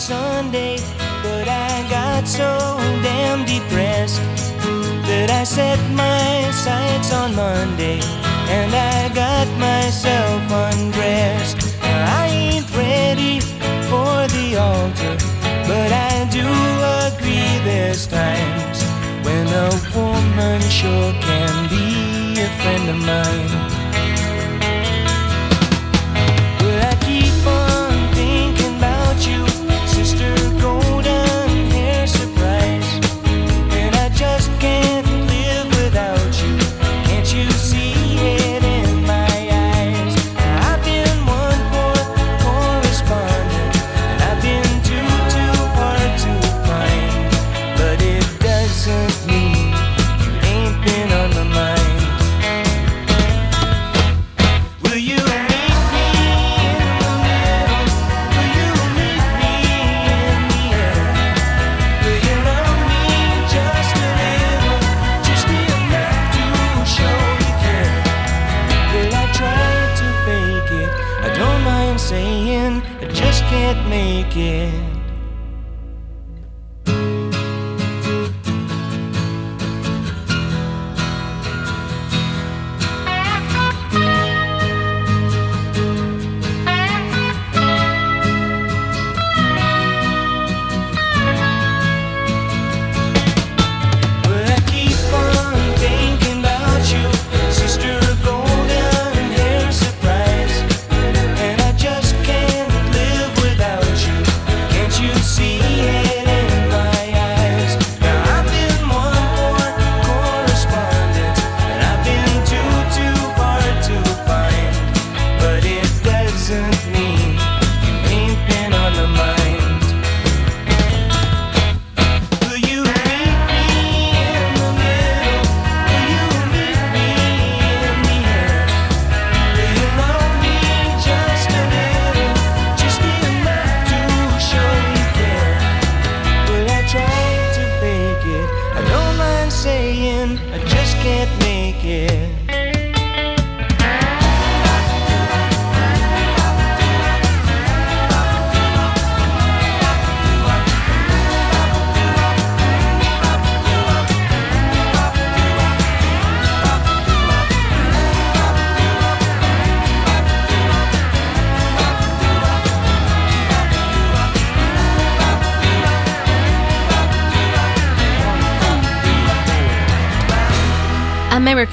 Sunday, but I got so damn depressed that I set my sights on Monday and I got myself undressed. I ain't ready for the altar, but I do agree there's times when a woman sure can be a friend of mine. I just can't make it.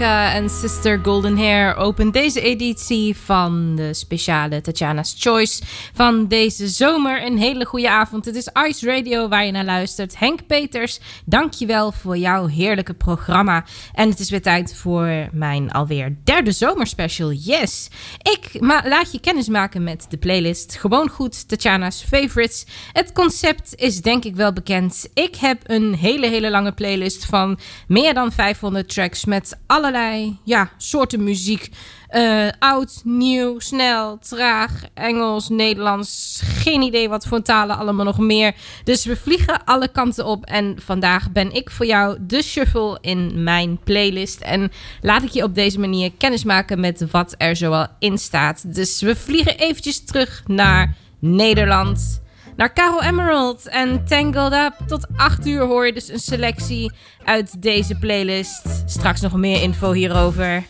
En Sister Golden Hair opent deze editie van de speciale Tatjana's Choice van deze zomer. Een hele goede avond. Het is Ice Radio waar je naar luistert. Henk Peters, dankjewel voor jouw heerlijke programma. En het is weer tijd voor mijn alweer derde zomerspecial. Yes! Ik laat je kennis maken met de playlist. Gewoon goed, Tatjana's Favorites. Het concept is denk ik wel bekend. Ik heb een hele, hele lange playlist van meer dan 500 tracks met allerlei ja, soorten muziek. Eh, oud, nieuw, snel, traag, Engels, Nederlands. Geen idee wat voor talen allemaal nog meer. Dus we vliegen alle kanten op. En vandaag ben ik voor jou de shuffle in mijn playlist. En laat ik je op deze manier kennis maken met wat er zoal in staat. Dus we vliegen eventjes terug naar Nederland. Naar Carol Emerald en Tangled Up. Tot 8 uur hoor je dus een selectie uit deze playlist. Straks nog meer info hierover.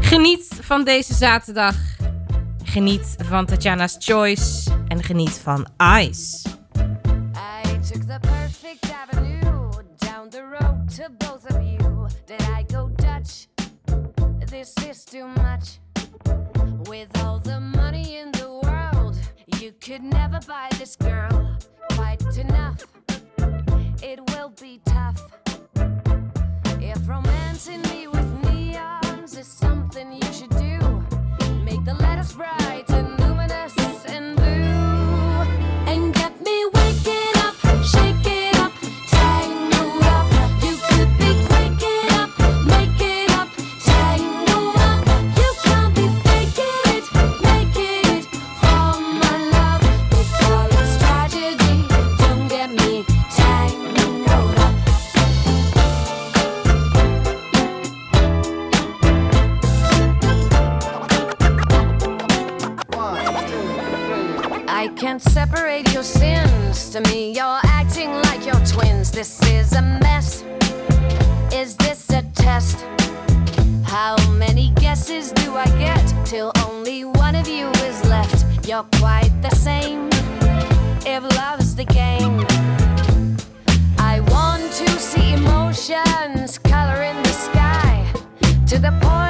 Geniet van deze zaterdag. Geniet van Tatjana's Choice. En geniet van Ice. I took the perfect avenue down the road to both of you. that I go Dutch? This is too much. With all the money in the world, you could never buy this girl quite enough. It will be tough if romancing me with neon. is something you should do. Make the letters bright. You're acting like you're twins. This is a mess. Is this a test? How many guesses do I get till only one of you is left? You're quite the same. If love's the game, I want to see emotions color in the sky to the point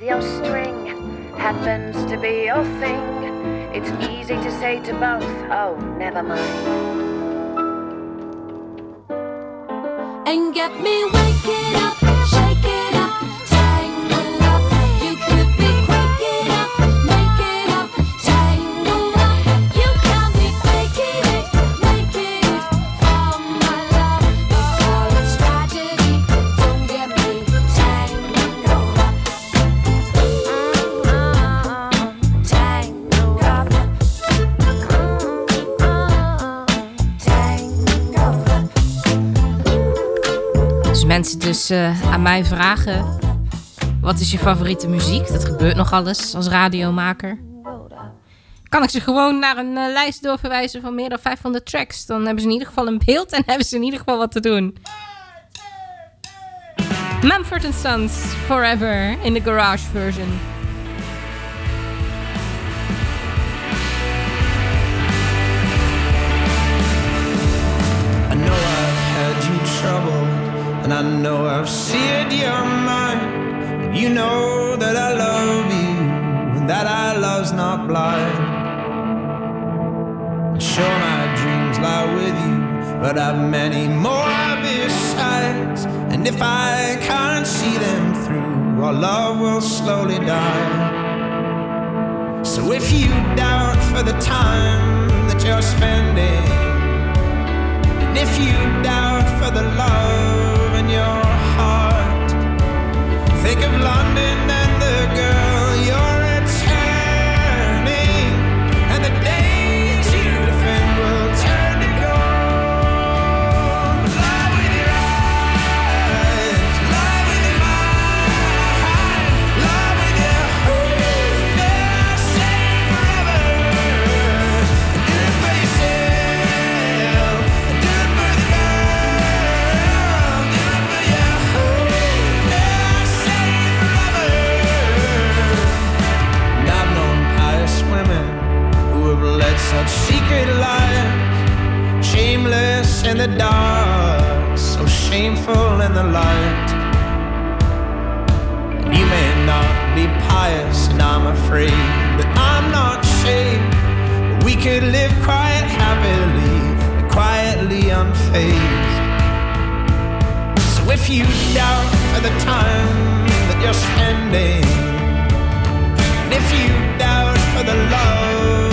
your string happens to be your thing, it's easy to say to both, oh, never mind. And get me waking up, Als mensen dus eh, aan mij vragen... wat is je favoriete muziek? Dat gebeurt nog alles als radiomaker. Kan ik ze gewoon naar een eh, lijst doorverwijzen van meer dan 500 tracks. Dan hebben ze in ieder geval een beeld en hebben ze in ieder geval wat te doen. Mumford Sons, Forever, in de garage version. And I know I've seared your mind. And you know that I love you, and that our love's not blind. Sure, my dreams lie with you, but I've many more besides. And if I can't see them through, our love will slowly die. So if you doubt for the time that you're spending, and if you doubt for the love your heart, think of London in the dark, so shameful in the light. And you may not be pious, and I'm afraid that I'm not saved. But we could live quite happily, quietly unfazed. So if you doubt for the time that you're spending, and if you doubt for the love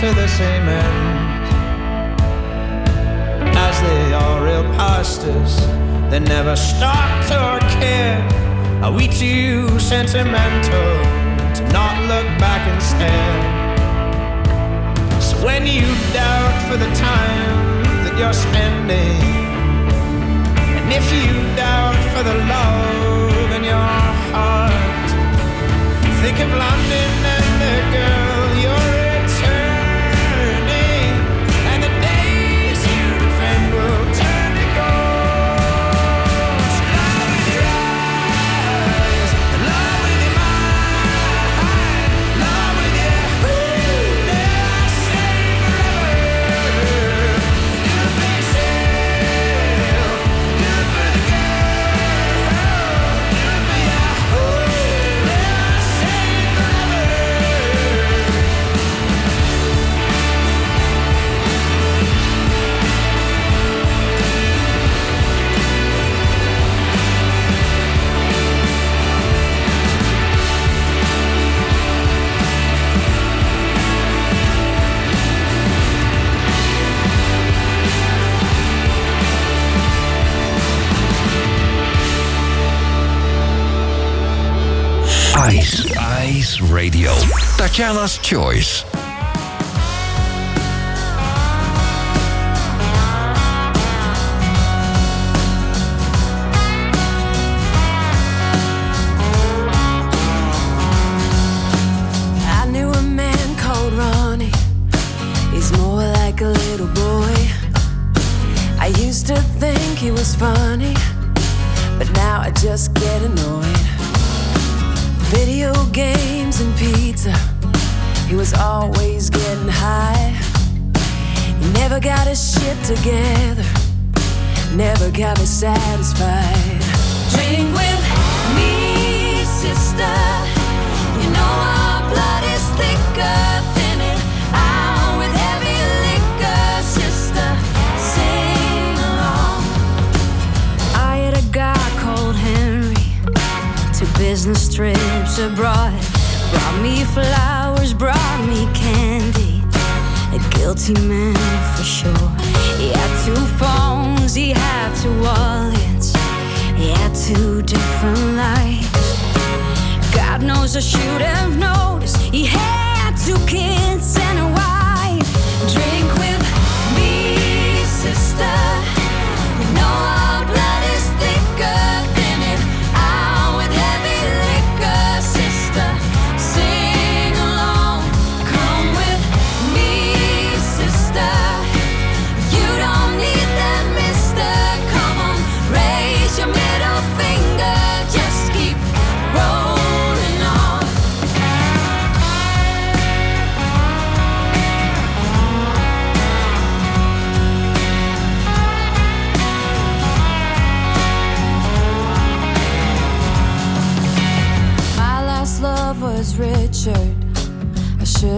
to the same end. As they are real pastors, they never stopped or cared. Are we too sentimental to not look back instead? So when you doubt for the time that you're spending, and if you doubt for the love in your heart, think of London Radio. Choice. Together. Never got me satisfied. Drink with me, sister. You know our blood is thicker than it. Out with heavy liquor, sister. Sing along. I had a guy called Henry. Took business trips abroad. Brought me flowers, brought me candy. A guilty man for sure. He had two phones, he had two wallets. He had two different lives. God knows I should have noticed. He had two kids and a wife. Drink with me, sister. You know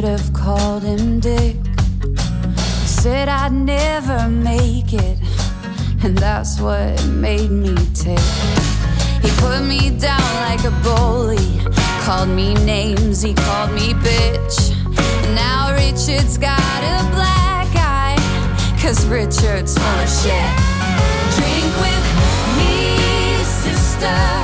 should have called him Dick. Said I'd never make it, and that's what made me tick. He put me down like a bully, called me names, he called me bitch. Now Richard's got a black eye, cause Richard's full of shit. Drink with me, sister.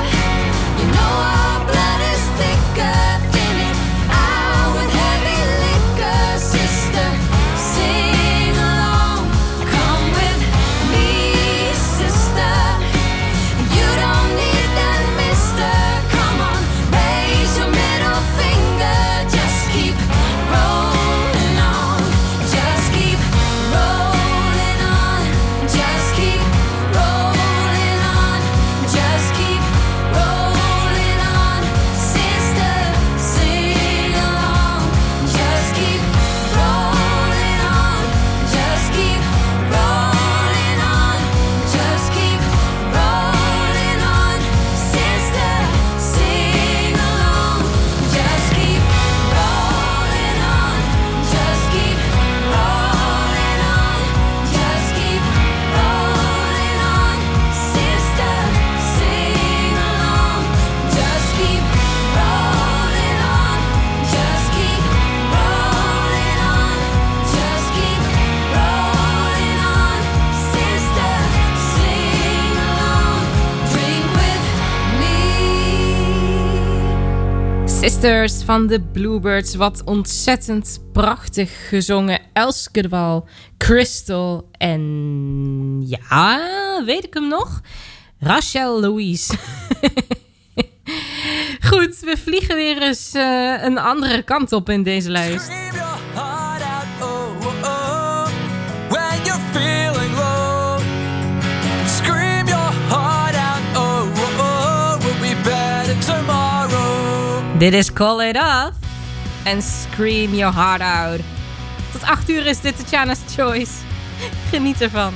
Sisters van de Bluebirds. Wat ontzettend prachtig gezongen. Elske Crystal en... Ja, weet ik hem nog? Rachel Louise. Goed, we vliegen weer eens eh, een andere kant op in deze lijst. Dit is Call It Off en Scream Your Heart Out. Tot 8 uur is dit de Chana's Choice. Geniet ervan.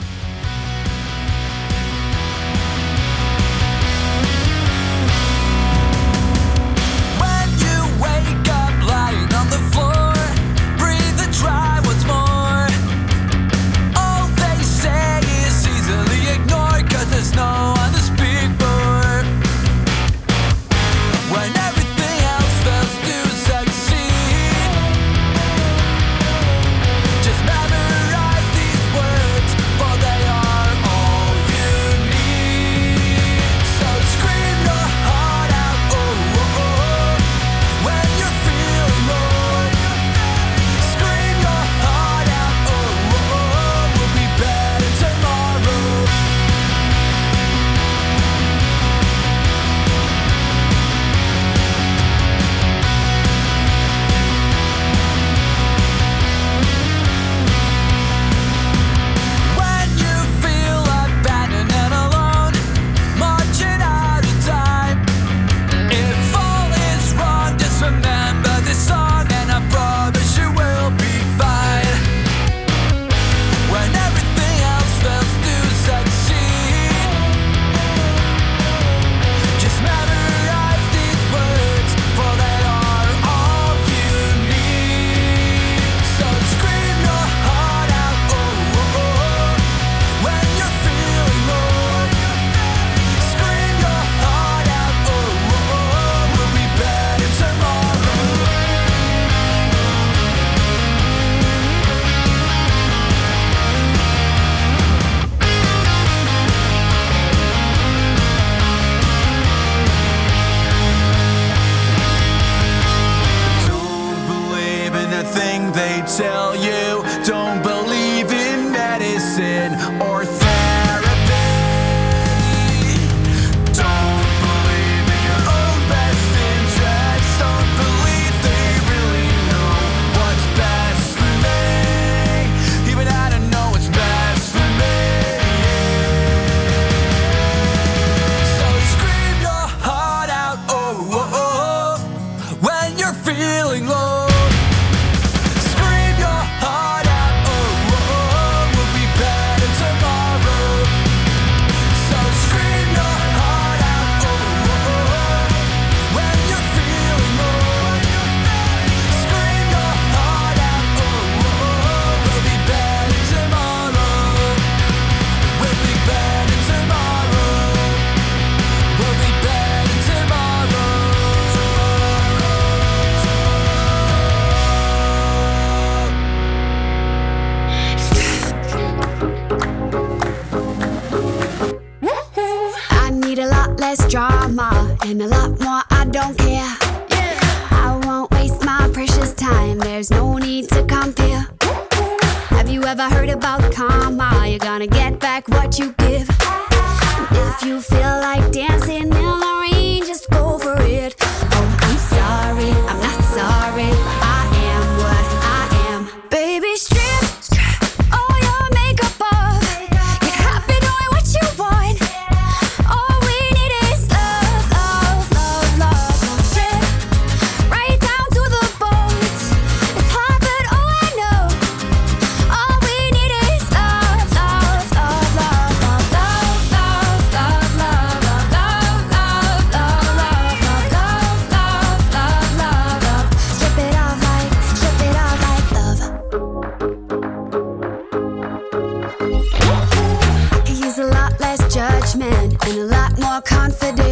and a lot more confident.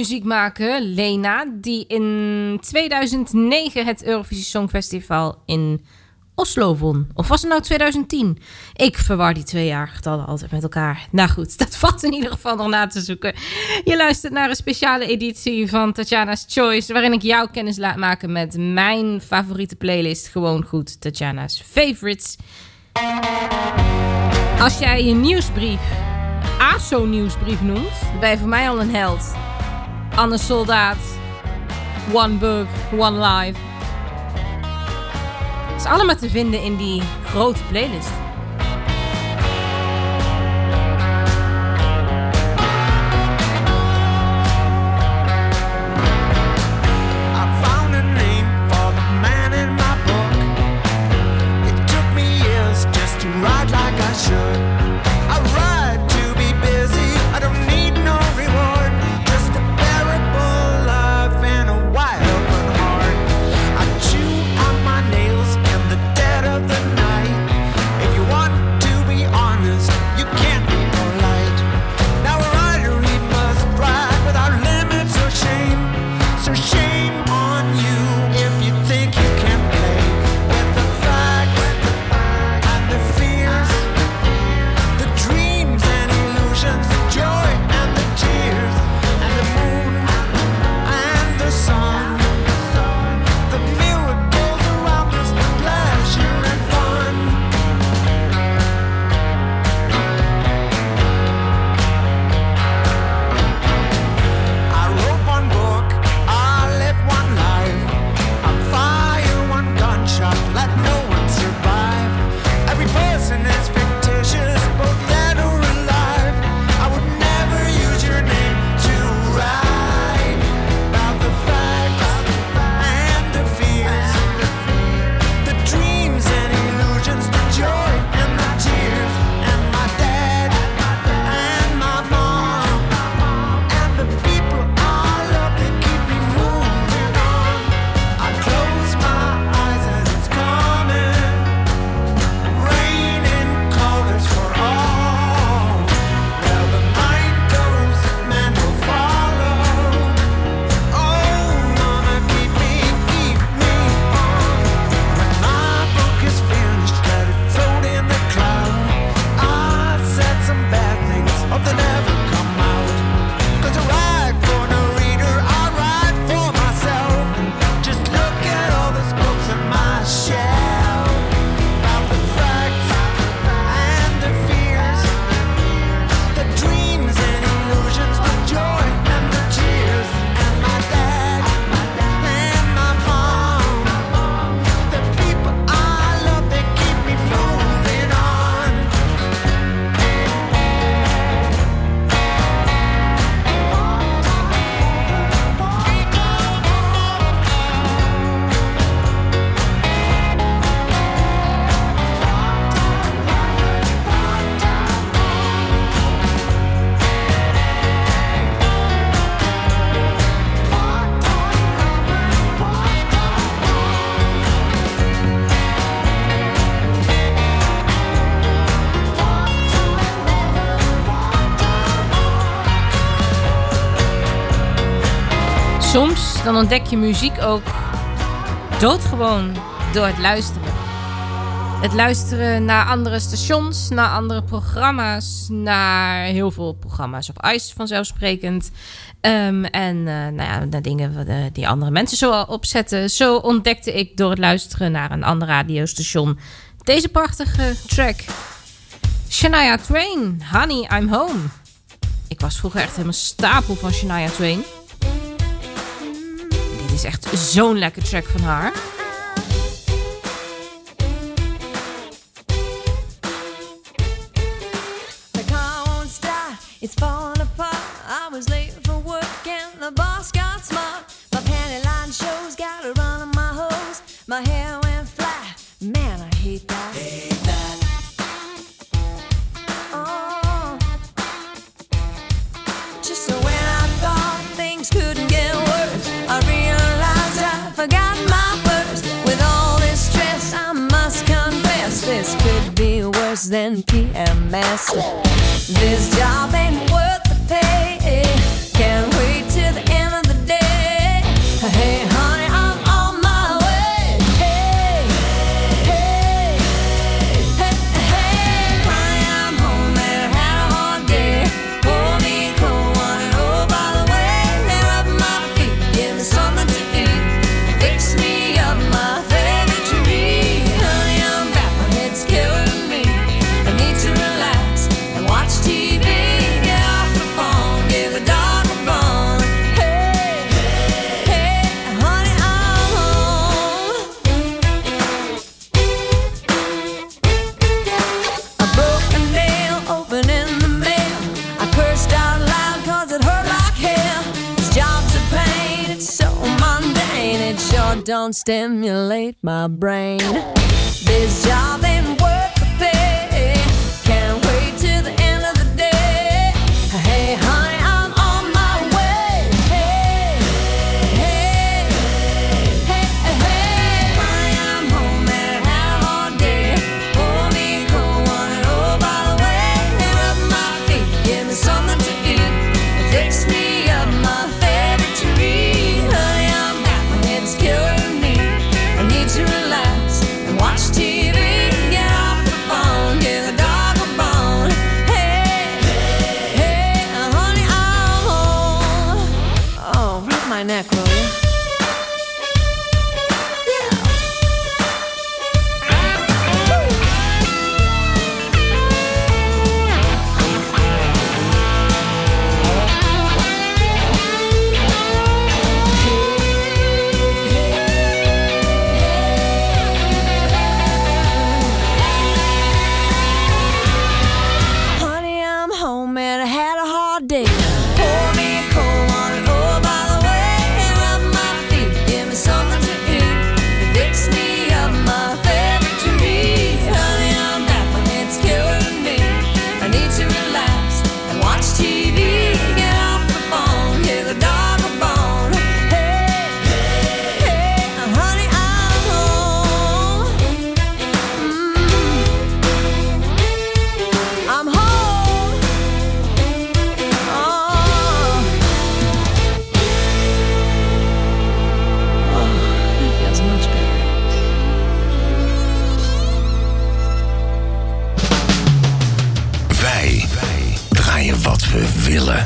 muziek maken, Lena, die in 2009 het Eurovisie Songfestival in Oslo won. Of was het nou 2010? Ik verwar die twee jaar getallen altijd met elkaar. Nou goed, dat valt in ieder geval nog na te zoeken. Je luistert naar een speciale editie van Tatjana's Choice, waarin ik jou kennis laat maken met mijn favoriete playlist. Gewoon goed, Tatjana's Favorites. Als jij je nieuwsbrief ASO-nieuwsbrief noemt, bij ben je voor mij al een held. Anne Soldaat. One Book, One Life. Het is allemaal te vinden in die grote playlist. dan ontdek je muziek ook doodgewoon door het luisteren. Het luisteren naar andere stations, naar andere programma's, naar heel veel programma's op ICE vanzelfsprekend. Ehm, en eh, nou ja, naar dingen eh, die andere mensen zo opzetten. Zo ontdekte ik door het luisteren naar een ander radiostation deze prachtige track. Shania Twain, Honey, I'm Home. Ik was vroeger echt helemaal stapel van Shania Twain is echt zo'n lekker track van haar. It's. worse than PMS. This job ain't worth the pay. don't stimulate my brain. This job we villa,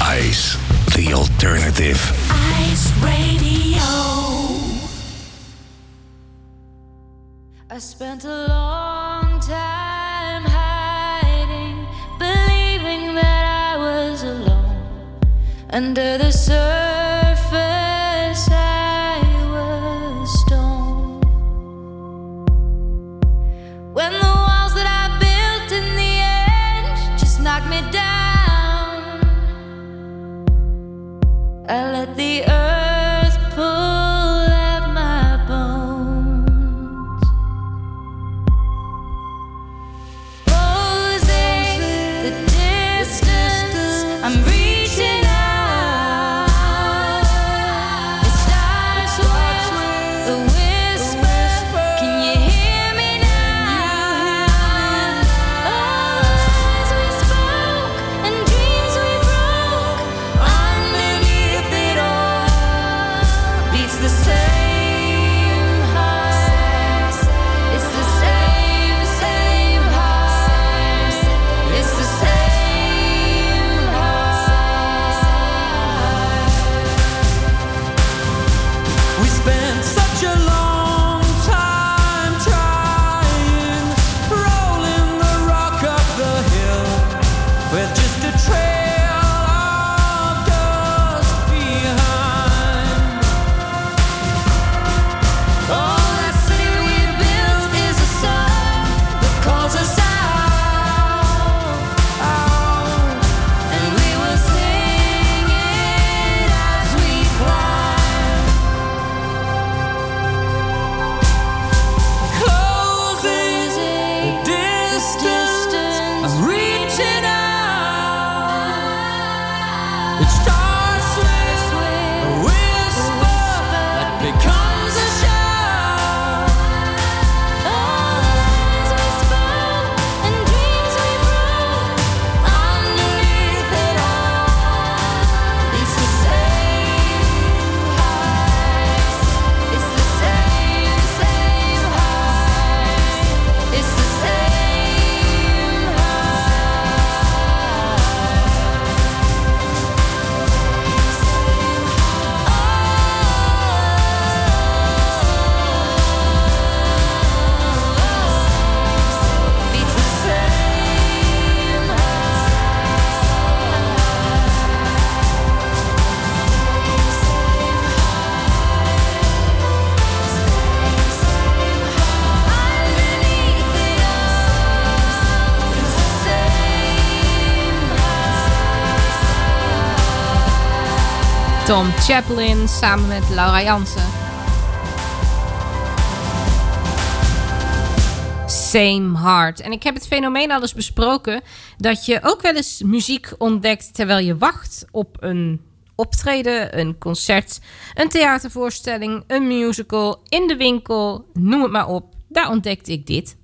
Ice, the alternative. Ice Radio. I spent a long time hiding, believing that I was alone under the surface. Tom Chaplin samen met Laura Jansen. Same Heart. En ik heb het fenomeen al eens besproken dat je ook wel eens muziek ontdekt terwijl je wacht op een optreden, een concert, een theatervoorstelling, een musical, in de winkel, noem het maar op. Daar ontdekte ik dit.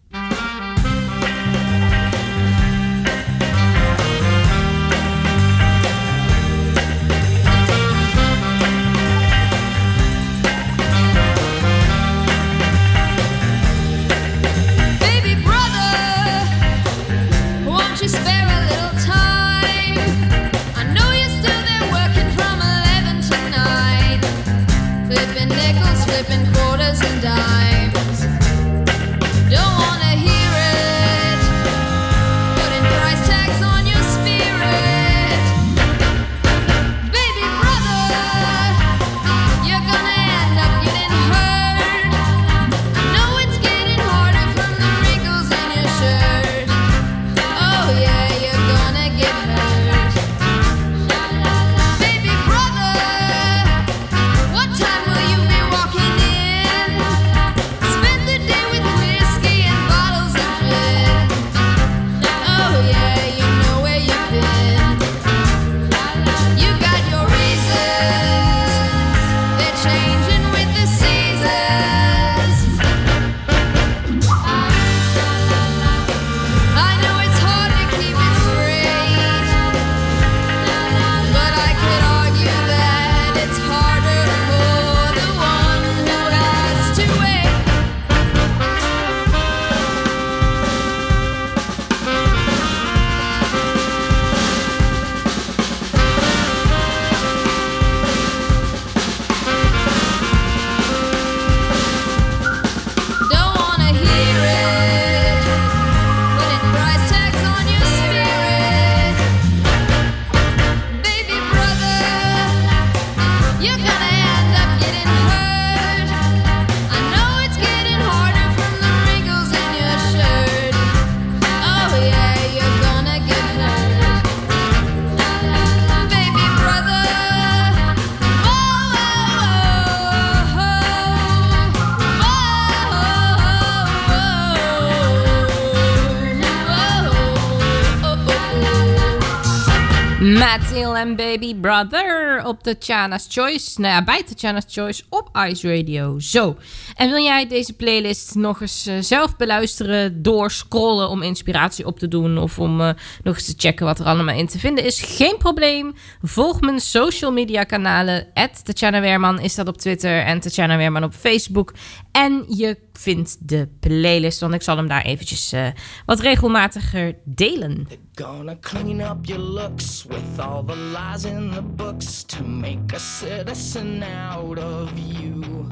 Matt Hill en Baby Brother op Tatjana's Choice. Nou ja, bij Tatjana's Choice op Ice Radio. Zo. En wil jij deze playlist nog eens eh, zelf beluisteren, doorscrollen om inspiratie op te doen of om eh, nog eens te checken wat er allemaal in te vinden is? Geen probleem. Volg mijn social media kanalen. Tatjana Weerman is dat op Twitter en Tatjana Weerman op Facebook. En je vindt de playlist, want ik zal hem daar eventjes eh, wat regelmatiger delen. Gonna clean up your looks with all the lies in the books to make a citizen out of you.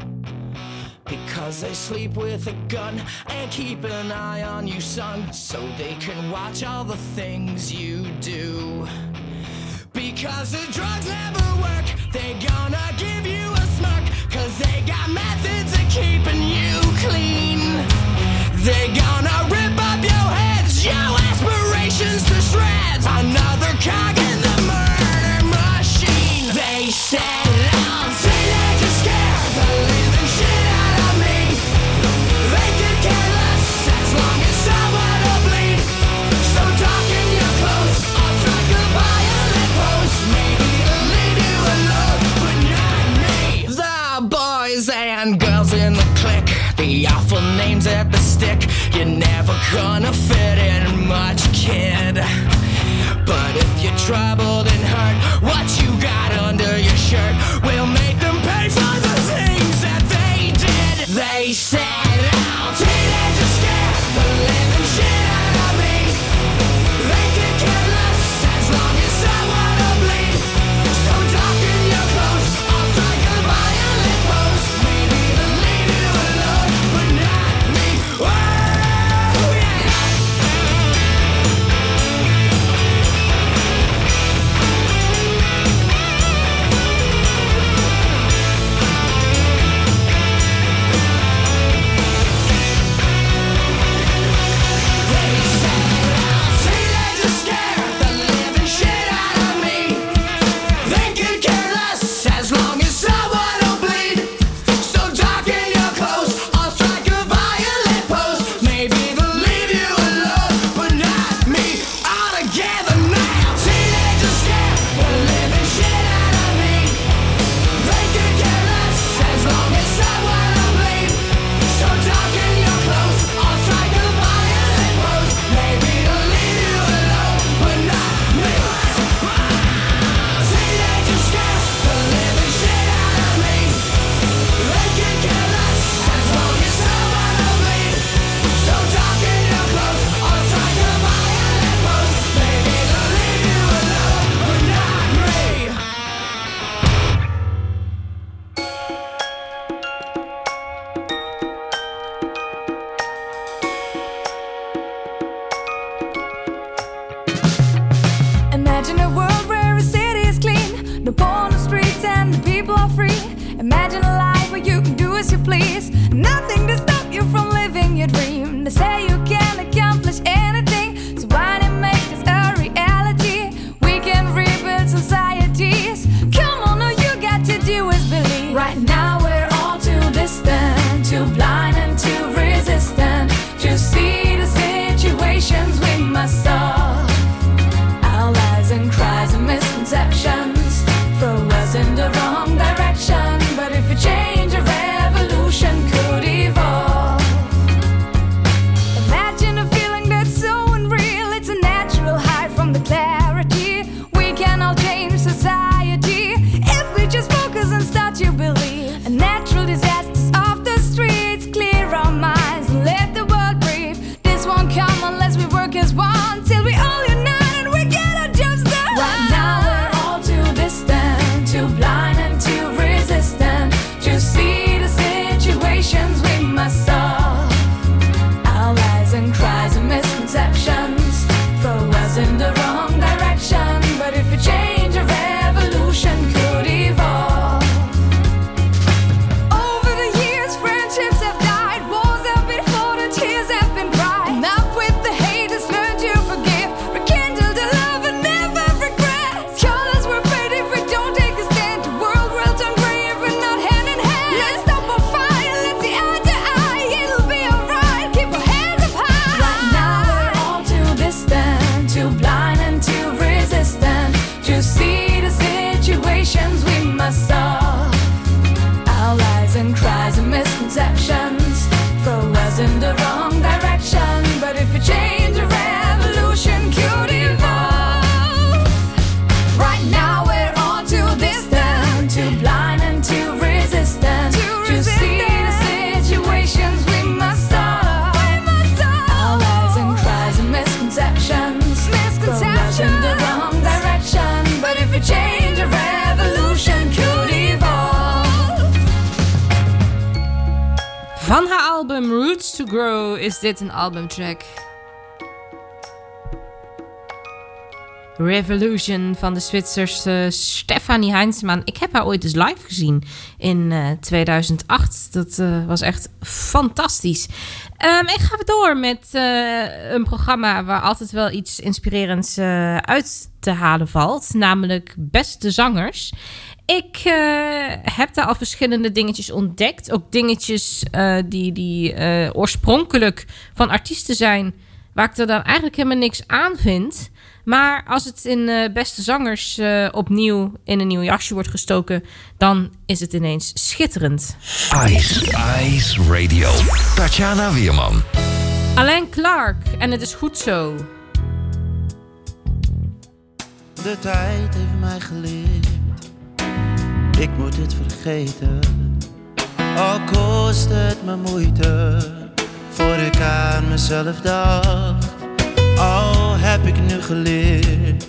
Because they sleep with a gun and keep an eye on you, son, so they can watch all the things you do. Because the drugs never work, they gonna give you a smirk, cause they got methods of keeping you clean. They gonna rip up your heads, your aspirations to shreds. Another cog in the murder machine. They said I'm You're never gonna fit in much, kid. But if you're troubled and hurt, what you got under your shirt will make them pay for the things that they did. They said. To Grow is dit een albumtrack. Revolution van de Zwitserse Stefanie Heinzman. Ik heb haar ooit eens live gezien in eh, 2008. Dat eh, was echt fantastisch. Um, ik ga door met eh, een programma waar altijd wel iets inspirerends uit te halen valt. Namelijk Beste Zangers ik eh, heb daar al verschillende dingetjes ontdekt. Ook dingetjes eh, die, die eh, oorspronkelijk van artiesten zijn. Waar ik er dan eigenlijk helemaal niks aan vind. Maar als het in Beste Zangers opnieuw in een nieuw jasje wordt gestoken. dan is het ineens schitterend. Ice, Ice Radio. Tatjana Wierman. Alain Clark. En het is goed zo. De tijd heeft mij geleerd ik moet het vergeten. Al kost het me moeite, voor ik aan mezelf dacht. Al heb ik nu geleerd,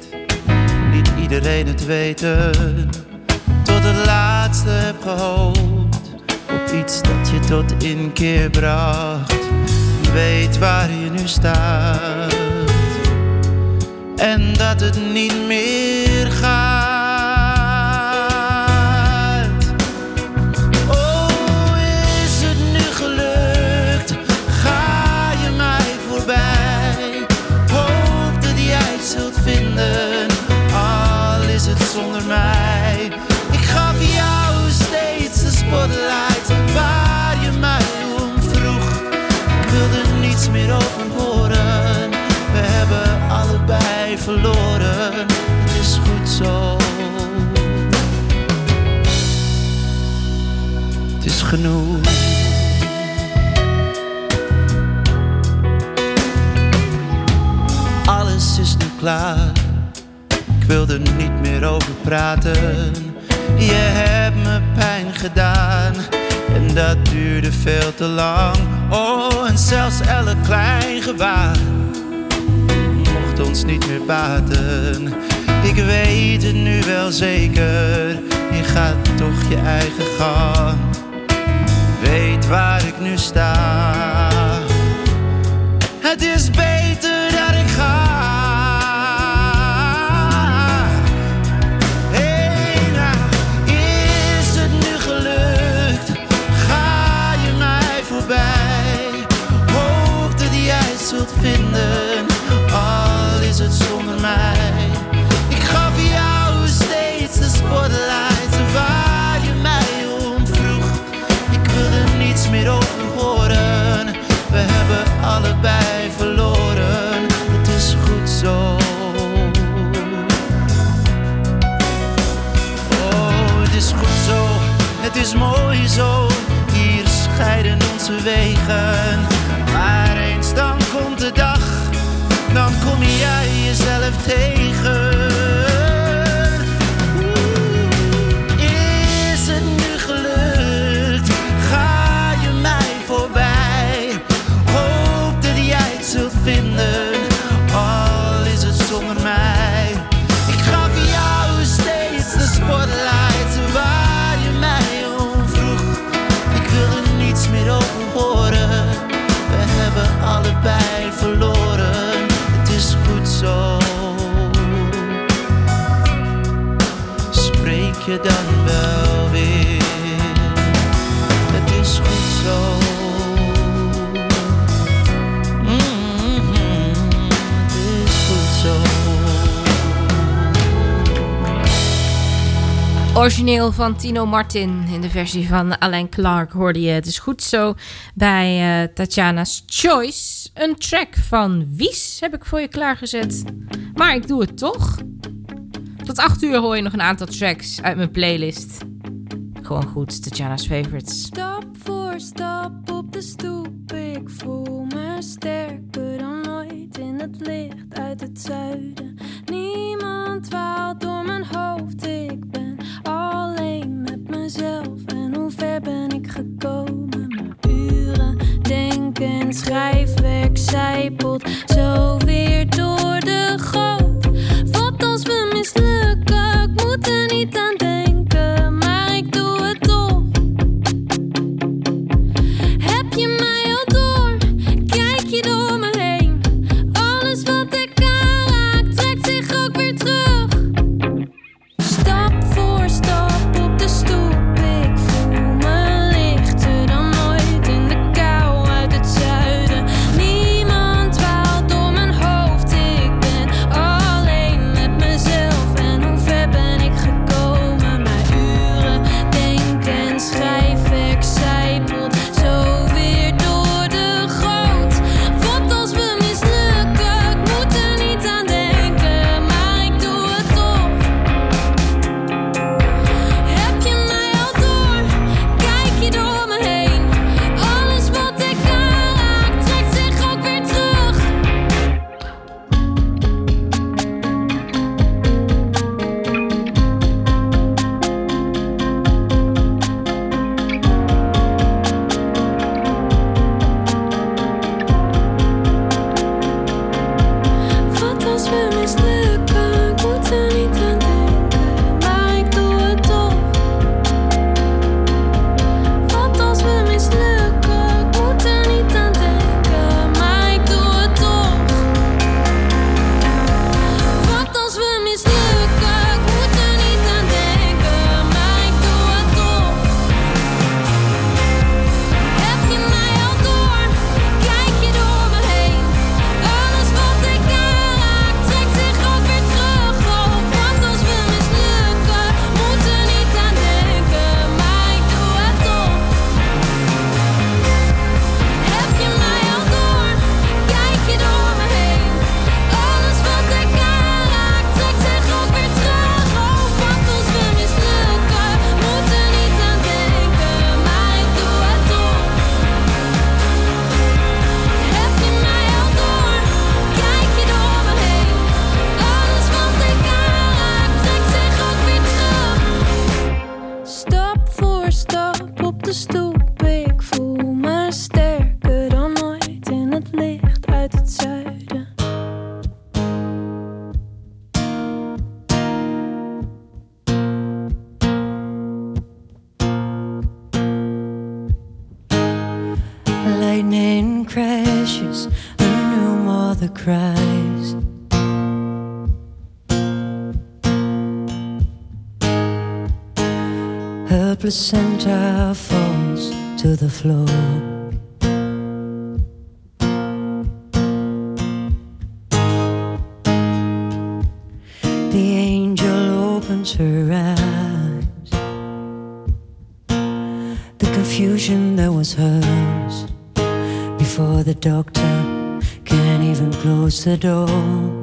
niet iedereen het weten. Tot het laatste heb gehoopt, op iets dat je tot inkeer bracht. Weet waar je nu staat en dat het niet meer gaat. Genoeg. Alles is nu klaar. Ik wil er niet meer over praten. Je hebt me pijn gedaan. En dat duurde veel te lang. Oh, en zelfs elk klein gebaar mocht ons niet meer baten. Ik weet het nu wel zeker, je gaat toch je eigen gang. Waar ik nu sta. Het is beter wegen. Maar eens dan komt de dag, dan kom jij jezelf tegen. Origineel van Tino Martin in de versie van Alain Clark hoorde je. Het is goed zo bij eh, Tatjana's Choice. Een track van Wies heb ik voor je klaargezet. Maar ik doe het toch. Tot 8 uur hoor je nog een aantal tracks uit mijn playlist. Gewoon goed, Tatjana's favorites. Voor stap op de stoep, ik voel me sterker dan ooit in het licht uit het zuiden. Niemand dwaalt door mijn hoofd, ik ben alleen met mezelf. En hoe ver ben ik gekomen? Maar uren denken, schrijfwerk zijpelt zo weer door de goot. Wat als we mislukken? Ik moet er niet aan placenta falls to the floor. The angel opens her eyes. The confusion that was hers before the doctor can't even close the door.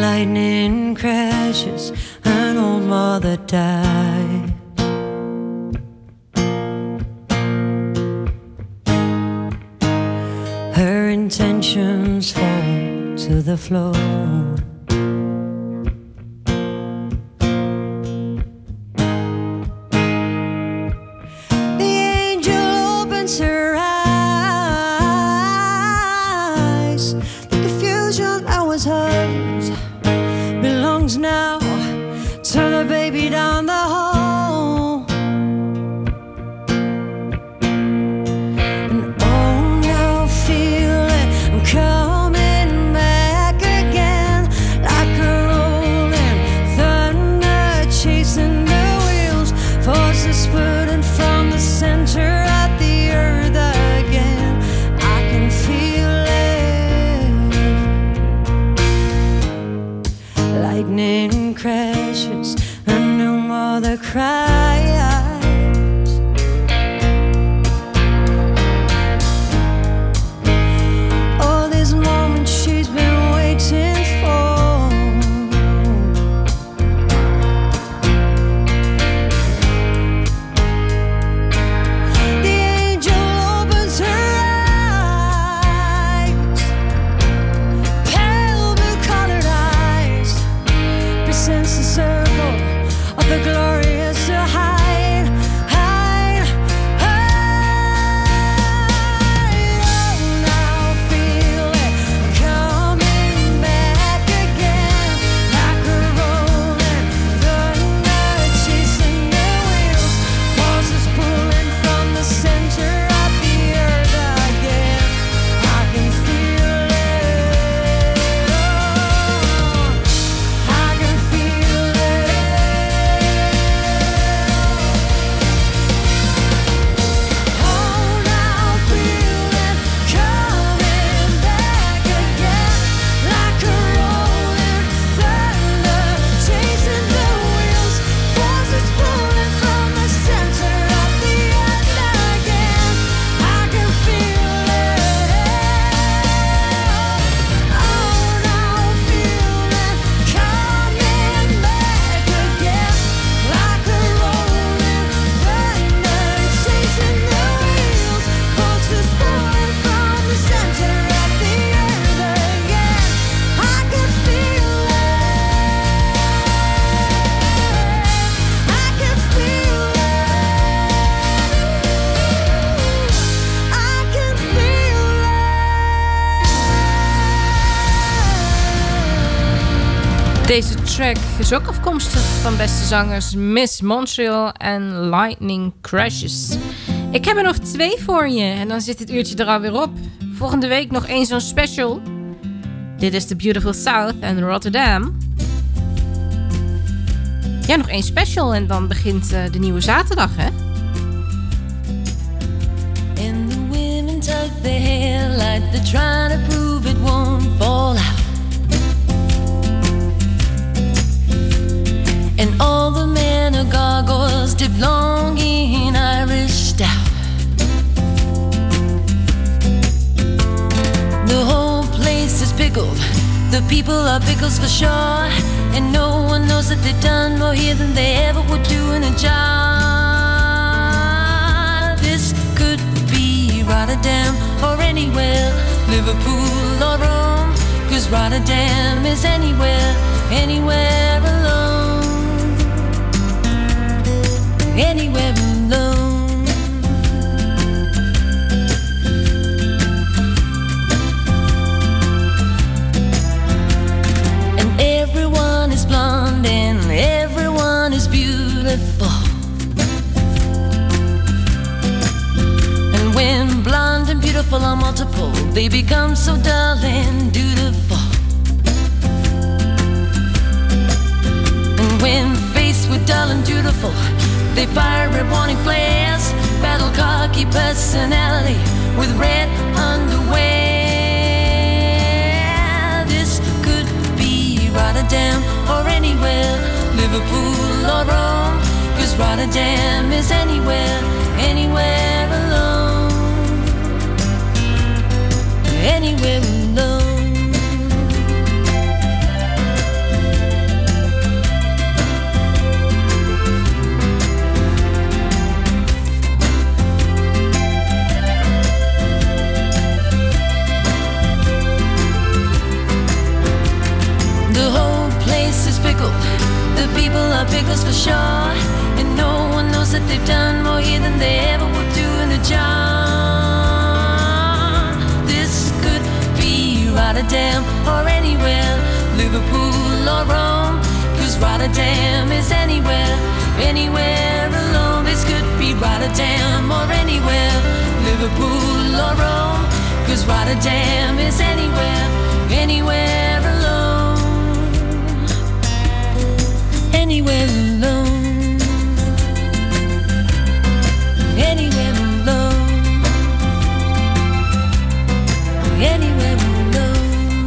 Lightning crashes, an old mother dies. Her intentions fall to the floor. Deze track is ook afkomstig van beste zangers Miss Montreal en Lightning Crashes. Ik heb er nog twee voor je en dan zit het uurtje er alweer op. Volgende week nog één zo'n special. Dit is The Beautiful South en Rotterdam. Ja, nog één special en dan begint eh, de nieuwe zaterdag, hè? And the women tuck their hair like they're trying to prove it won't fall out. All the men are gargoyles dipped long in Irish stout. The whole place is pickled. The people are pickles for sure. And no one knows that they've done more here than they ever would do in a job. This could be Rotterdam or anywhere, Liverpool or Rome. Cause Rotterdam is anywhere, anywhere alone. anywhere alone. And everyone is and everyone is beautiful. And when and beautiful are multiple, they become so dull and dutiful. when faced with dull and dutiful they fire red warning flares, battle cocky personality with red underwear. This could be Rotterdam or anywhere, Liverpool or Rome, cause Rotterdam is anywhere, anywhere alone. Anywhere alone. The whole place is pickled. The people are pickles for sure. And no one knows that they've done more here than they ever would do in a jar. This could be Rotterdam or anywhere, Liverpool or Rome. Cause Rotterdam is anywhere, anywhere alone. This could be Rotterdam or anywhere, Liverpool or Rome. Cause Rotterdam is anywhere, anywhere Anywhere alone. Anywhere alone. Anywhere alone.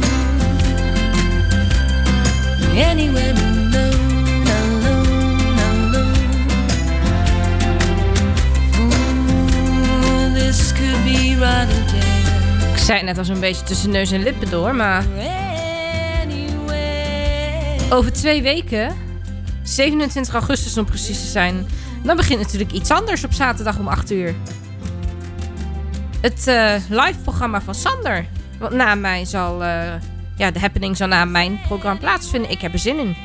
Anywhere alone. Alone, alone. Ooh, this could be Rotterdam. Ik zei net als een beetje tussen neus en lippen door, maar... Over twee weken, 27 augustus om precies te zijn... dan begint natuurlijk iets anders op zaterdag om 8 uur. Het eh, live programma van Sander. Want na mij zal... eh, ja, de happening zal na mijn programma plaatsvinden. Ik heb er zin in.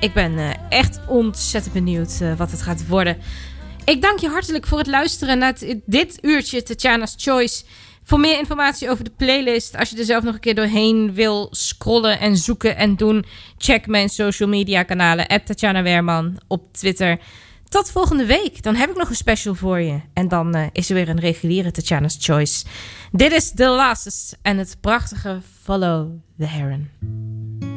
Ik ben eh, echt ontzettend benieuwd wat het gaat worden. Ik dank je hartelijk voor het luisteren naar dit uurtje Tatjana's Choice. Voor meer informatie over de playlist, als je er zelf nog een keer doorheen wil scrollen en zoeken en doen, check mijn social media kanalen, Tatjana Werman op Twitter. Tot volgende week. Dan heb ik nog een special voor je. En dan eh, is er weer een reguliere Tatjana's Choice. Dit is The Lasses en het prachtige Follow the Heron.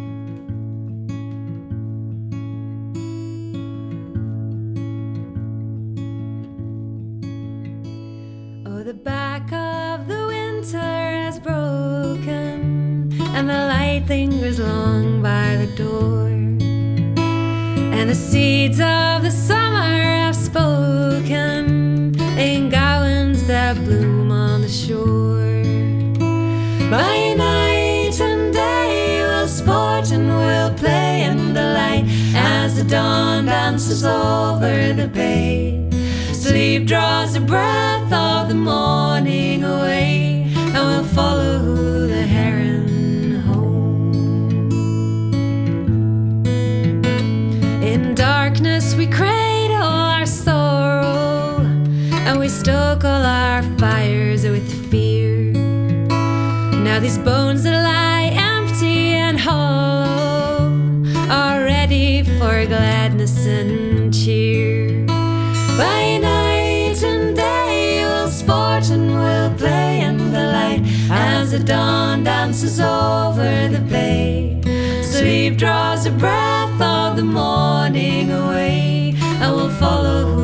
Back of the winter has broken, and the light lingers long by the door. And the seeds of the summer have spoken in gowans that bloom on the shore. By night and day we'll sport and we'll play in the light as the dawn dances over the bay. Sleep draws a breath of the morning away, and we'll follow the heron home. In darkness, we cradle our sorrow, and we stoke all our fires with fear. Now, these bones that lie empty and hollow are ready for gladness and cheer. Play in the light as the dawn dances over the bay. Sleep draws a breath of the morning away, and we'll follow